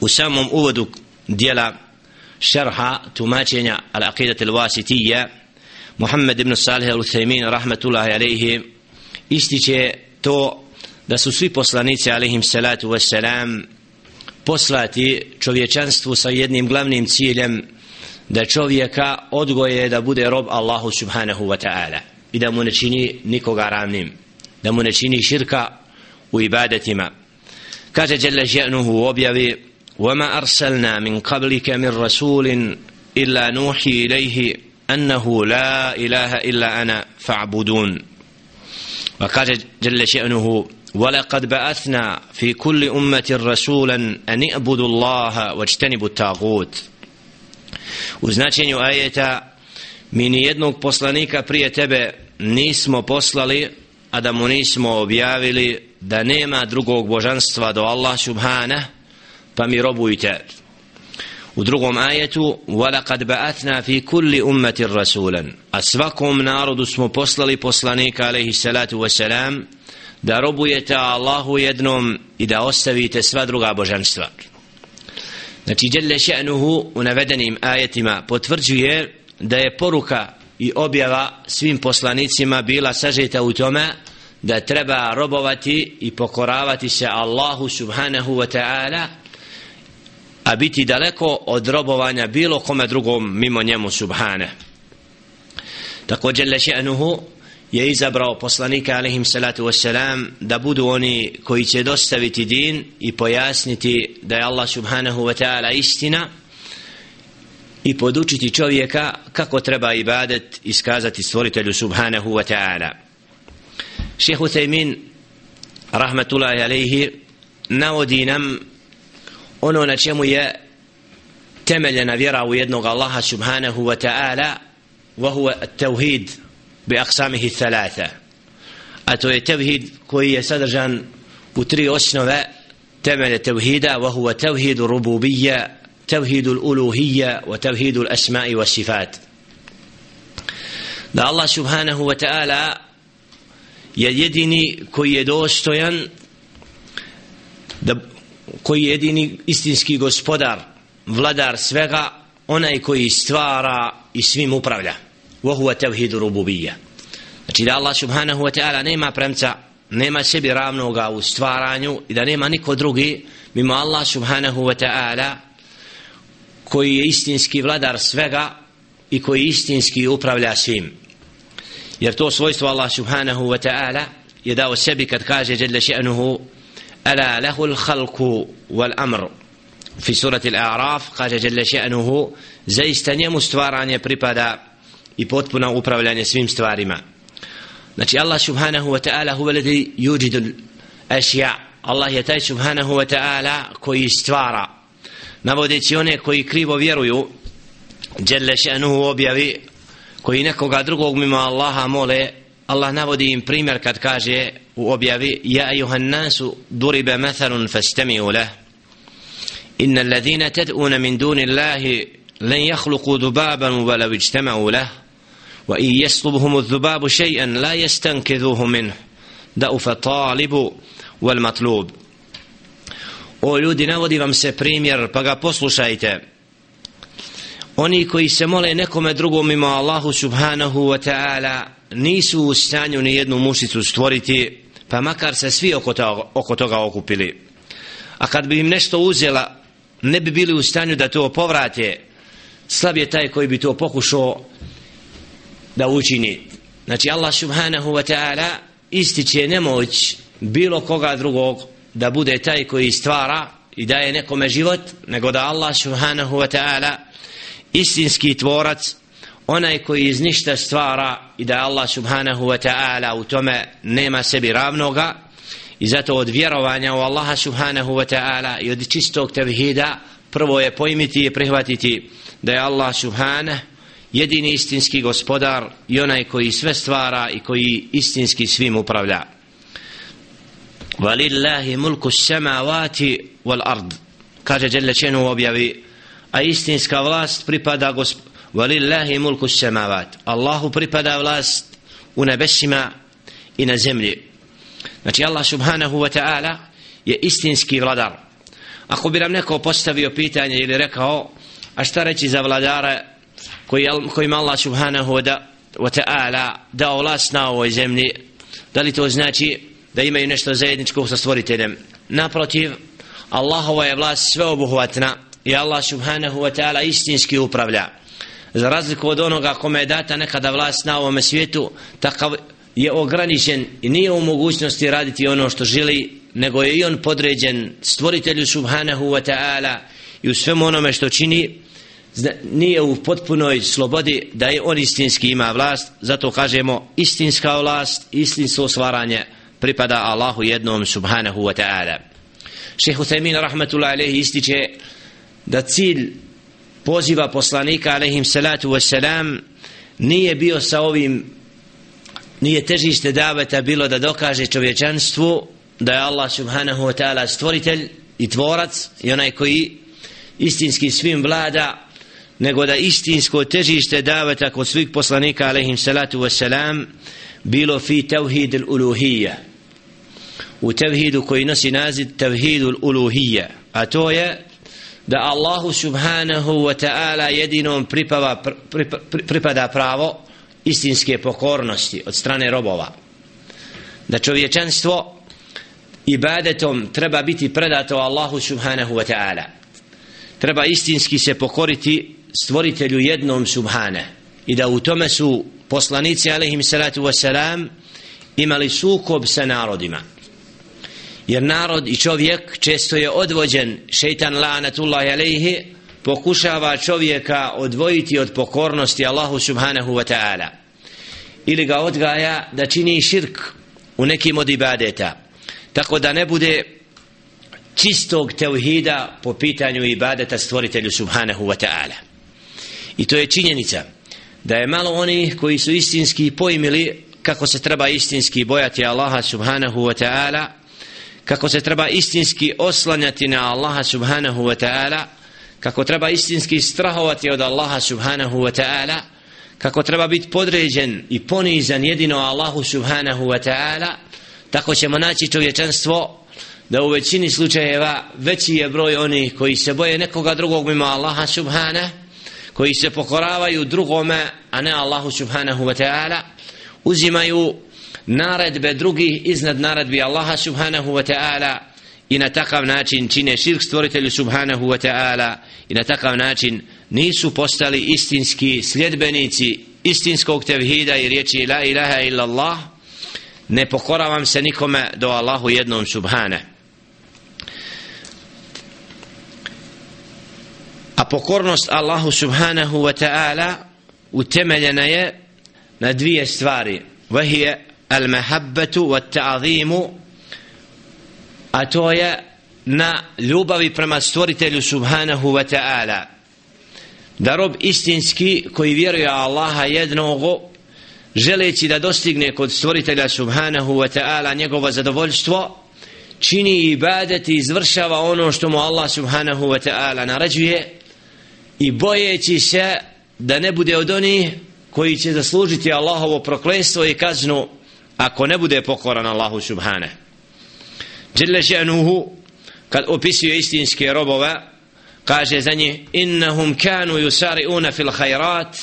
u samom uvodu dijela šerha tumačenja al-aqidat al-wasitija Muhammed ibn Salih al-Uthaymin rahmatullahi alaihi ističe to da su svi poslanici alaihim salatu wassalam poslati čovječanstvu sa jednim glavnim ciljem da čovjeka odgoje da bude rob Allahu subhanahu wa ta'ala i da mu ne čini nikoga ravnim da mu ne čini širka u ibadetima kaže Jalla že'nuhu u objavi وما أرسلنا من قبلك من رسول إلا نوحي إليه أنه لا إله إلا أنا فاعبدون وقال جل شأنه ولقد بعثنا في كل أمة رسولا أن اعبدوا الله واجتنبوا التاغوت u značenju ajeta mi ni jednog poslanika prije tebe nismo poslali a da mu nismo objavili da nema drugog božanstva do Allah subhana pa mi robujte u drugom ajetu وَلَقَدْ بَعَثْنَا فِي كُلِّ أُمَّةٍ رَسُولًا a svakom narodu smo poslali poslanika alaihi salatu wasalam da robujete Allahu jednom i da ostavite sva druga božanstva znači Jelle še'nuhu u navedenim ajetima potvrđuje da je poruka i objava svim poslanicima bila sažeta u tome da treba robovati i pokoravati se Allahu subhanahu wa ta'ala a biti daleko od robovanja bilo kome drugom mimo njemu subhane. Također leše'nuhu je izabrao poslanika alaihim salatu wassalam da budu oni koji će dostaviti din i pojasniti da je Allah subhanahu wa ta'ala istina i podučiti čovjeka kako treba ibadet iskazati stvoritelju subhanahu wa ta'ala. Šehu Thaymin rahmatullahi alaihi navodi nam ono na čemu je temeljena vjera u jednog Allaha subhanahu wa ta'ala wa huwa at-tauhid bi aqsamihi thalatha a to je tevhid koji je sadržan u tri osnove temelje tevhida wa huwa tevhidu rububija tevhidu uluhija wa tevhidu asma'i wa sifat da Allah subhanahu wa ta'ala je jedini koji je dostojan da koji je jedini istinski gospodar vladar svega onaj koji stvara i svim upravlja. Wa huwa tevhid rububija. Znači da Allah subhanahu wa ta'ala nema premca nema sebi ravnoga u stvaranju i da nema niko drugi mimo Allah subhanahu wa ta'ala koji je istinski vladar svega i koji istinski upravlja svim. Jer to svojstvo Allah subhanahu wa ta'ala je dao sebi kad kaže jelle še'nuhu ألا له الخلق والأمر في سورة الأعراف قال جل شأنه زيستن مستواران بريبادا i potpuno upravljanje svim stvarima. Znači Allah subhanahu wa ta'ala huwa ladhi yujidu al-ashya. Allah je taj subhanahu wa ta'ala koji stvara. Navodeći one koji krivo vjeruju, dželle še'nuhu objavi, koji nekoga drugog mimo Allaha mole, Allah navodi im primjer kad kaže u objavi Ja ayuhan nasu duriba mathalun fastami'u lah. Inna alladhina tad'una min duni Allahi lan yakhluqu dhubaban wa law ijtama'u lah. Wa in yaslubhum adh-dhubabu shay'an la yastankidhuhu minhu. Da'ufa talibu wal matlub. O ljudi navodi vam se primjer pa ga poslušajte. Oni koji se mole nekome drugom mimo Allahu subhanahu wa ta'ala nisu u stanju ni jednu mušicu stvoriti pa makar se svi oko toga, oko toga okupili. A kad bi im nešto uzela ne bi bili u stanju da to povrate. Slab je taj koji bi to pokušao da učini. Znači Allah subhanahu wa ta'ala ističe nemoć bilo koga drugog da bude taj koji stvara i daje nekome život nego da Allah subhanahu wa ta'ala istinski tvorac onaj koji iz ništa stvara i da Allah subhanahu wa ta'ala u tome nema sebi ravnoga i zato od vjerovanja u Allaha subhanahu wa ta'ala i od čistog tevhida prvo je pojmiti i prihvatiti da je Allah subhanahu jedini istinski gospodar i onaj koji sve stvara i koji istinski svim upravlja. Walillahi mulku samavati wal ard. Kaže Đelečenu u objavi a istinska vlast pripada gospodaru Walillahi mulku samawat. Allahu pripada vlast u nebesima i na zemlji. Znači Allah subhanahu wa ta'ala je istinski vladar. ako bi nam neko postavio pitanje ili rekao a šta reći za vladara koji, kojima Allah subhanahu wa, wa ta'ala dao vlast na ovoj zemlji da li to znači da imaju nešto zajedničko sa stvoriteljem naprotiv Allahova je vlast sveobuhvatna i Allah subhanahu wa ta'ala istinski upravlja za razliku od onoga kome je data nekada vlast na ovome svijetu takav je ograničen i nije u mogućnosti raditi ono što želi nego je i on podređen stvoritelju subhanahu wa ta'ala i u svemu onome što čini. Nije u potpunoj slobodi da je on istinski ima vlast zato kažemo istinska vlast istinsko stvaranje pripada Allahu jednom subhanahu wa ta'ala. Šehu Themin rahmatullahi alaihi ističe da cilj poziva poslanika alaihim salatu vesselam nije bio sa ovim nije težište daveta bilo da dokaže čovječanstvu da je Allah subhanahu wa ta'ala stvoritelj i tvorac i onaj koji istinski svim vlada nego da istinsko težište daveta kod svih poslanika alaihim salatu vesselam bilo fi tevhid uluhija. U tevhidu koji nosi naziv tevhidu uluhija a to je da Allahu subhanahu wa ta'ala jedinom pripava, pripada pravo istinske pokornosti od strane robova. Da čovječanstvo ibadetom treba biti predato Allahu subhanahu wa ta'ala. Treba istinski se pokoriti stvoritelju jednom subhane i da u tome su poslanici alaihim salatu wasalam imali sukob sa narodima jer narod i čovjek često je odvođen. Šeitan la'anatullahi alaihi pokušava čovjeka odvojiti od pokornosti Allahu subhanahu wa ta'ala. Ili ga odgaja da čini širk u nekim od ibadeta. Tako da ne bude čistog tevhida po pitanju ibadeta stvoritelju subhanahu wa ta'ala. I to je činjenica da je malo oni koji su istinski pojmili kako se treba istinski bojati Allaha subhanahu wa ta'ala kako se treba istinski oslanjati na Allaha subhanahu wa ta'ala kako treba istinski strahovati od Allaha subhanahu wa ta'ala kako treba biti podređen i ponizan jedino Allahu subhanahu wa ta'ala tako ćemo naći čovječanstvo da u većini slučajeva veći je broj onih koji se boje nekoga drugog mimo Allaha subhanahu koji se pokoravaju drugome a ne Allahu subhanahu wa ta'ala uzimaju naredbe drugih iznad naredbi Allaha subhanahu wa ta'ala i na takav način čine širk stvoritelju subhanahu wa ta'ala i na takav način nisu postali istinski sljedbenici istinskog tevhida i riječi la ilaha illa Allah ne pokoravam se nikome do Allahu jednom subhane. A pokornost Allahu subhanahu wa ta'ala utemeljena je na dvije stvari. Vahije al mahabbatu wa ta'zimu a to je na ljubavi prema stvoritelju subhanahu wa ta'ala. Da rob istinski koji vjeruje Allaha jednog želeći da dostigne kod stvoritelja subhanahu wa ta'ala njegovo zadovoljstvo čini ibadet i izvršava ono što mu Allah subhanahu wa ta'ala naređuje i bojeći se da ne bude od onih koji će zaslužiti Allahovo proklestvo i kaznu ako ne bude pokoran Allahu subhane Jelle še'nuhu kad opisuje istinske robove kaže za njih innahum kanu yusari'una fil khairat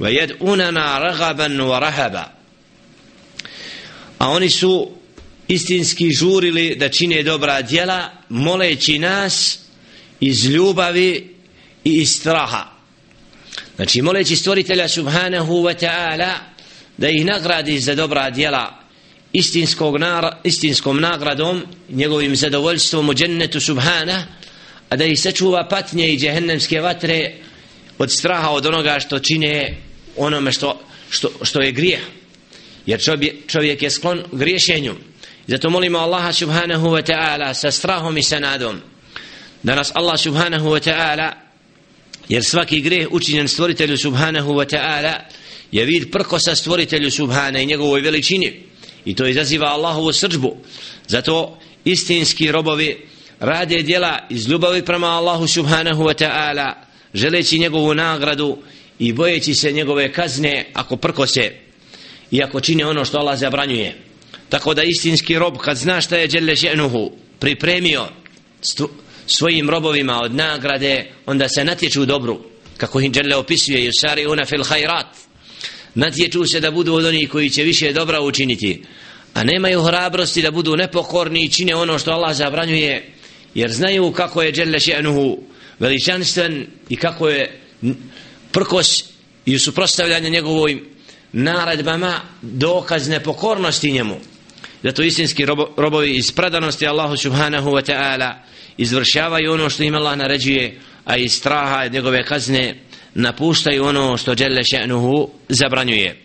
wa yad'unana raghaban wa rahaba. A oni su istinski žurili da čine dobra djela moleći nas iz ljubavi i iz straha. Znači moleći stvoritelja subhanahu wa ta'ala da ih nagradi za dobra djela istinskog nar, istinskom nagradom njegovim zadovoljstvom u džennetu subhana a da ih sačuva patnje i džehennemske vatre od straha od onoga što čine onome što, što, što je grijeh. Jer čovjek, čovjek je sklon griješenju. Zato molimo Allaha subhanahu wa ta'ala sa strahom i sa nadom da nas Allah subhanahu wa ta'ala jer svaki greh učinjen stvoritelju subhanahu wa ta'ala je vid prkosa stvoritelju subhana i njegovoj veličini. I to izaziva Allahovu srđbu zato istinski robovi rade djela iz ljubavi prema Allahu subhanahu wa ta'ala želeći njegovu nagradu i bojeći se njegove kazne ako prkose i ako čine ono što Allah zabranjuje. Tako da istinski rob kad zna šta je Đelle Ženuhu pripremio svojim robovima od nagrade onda se natječu u dobru kako im Đelle opisuje Jusari una fil hajrat natječu se da budu od onih koji će više dobra učiniti a nemaju hrabrosti da budu nepokorni i čine ono što Allah zabranjuje jer znaju kako je Đelle še'nuhu veličanstven i kako je prkos i suprostavljanje njegovoj naredbama dokaz nepokornosti njemu. Zato istinski robo, robovi iz predanosti Allahu subhanahu wa ta'ala izvršavaju ono što im Allah naređuje a iz straha njegove kazne napuštaju ono što Đelle še'nuhu zabranjuje.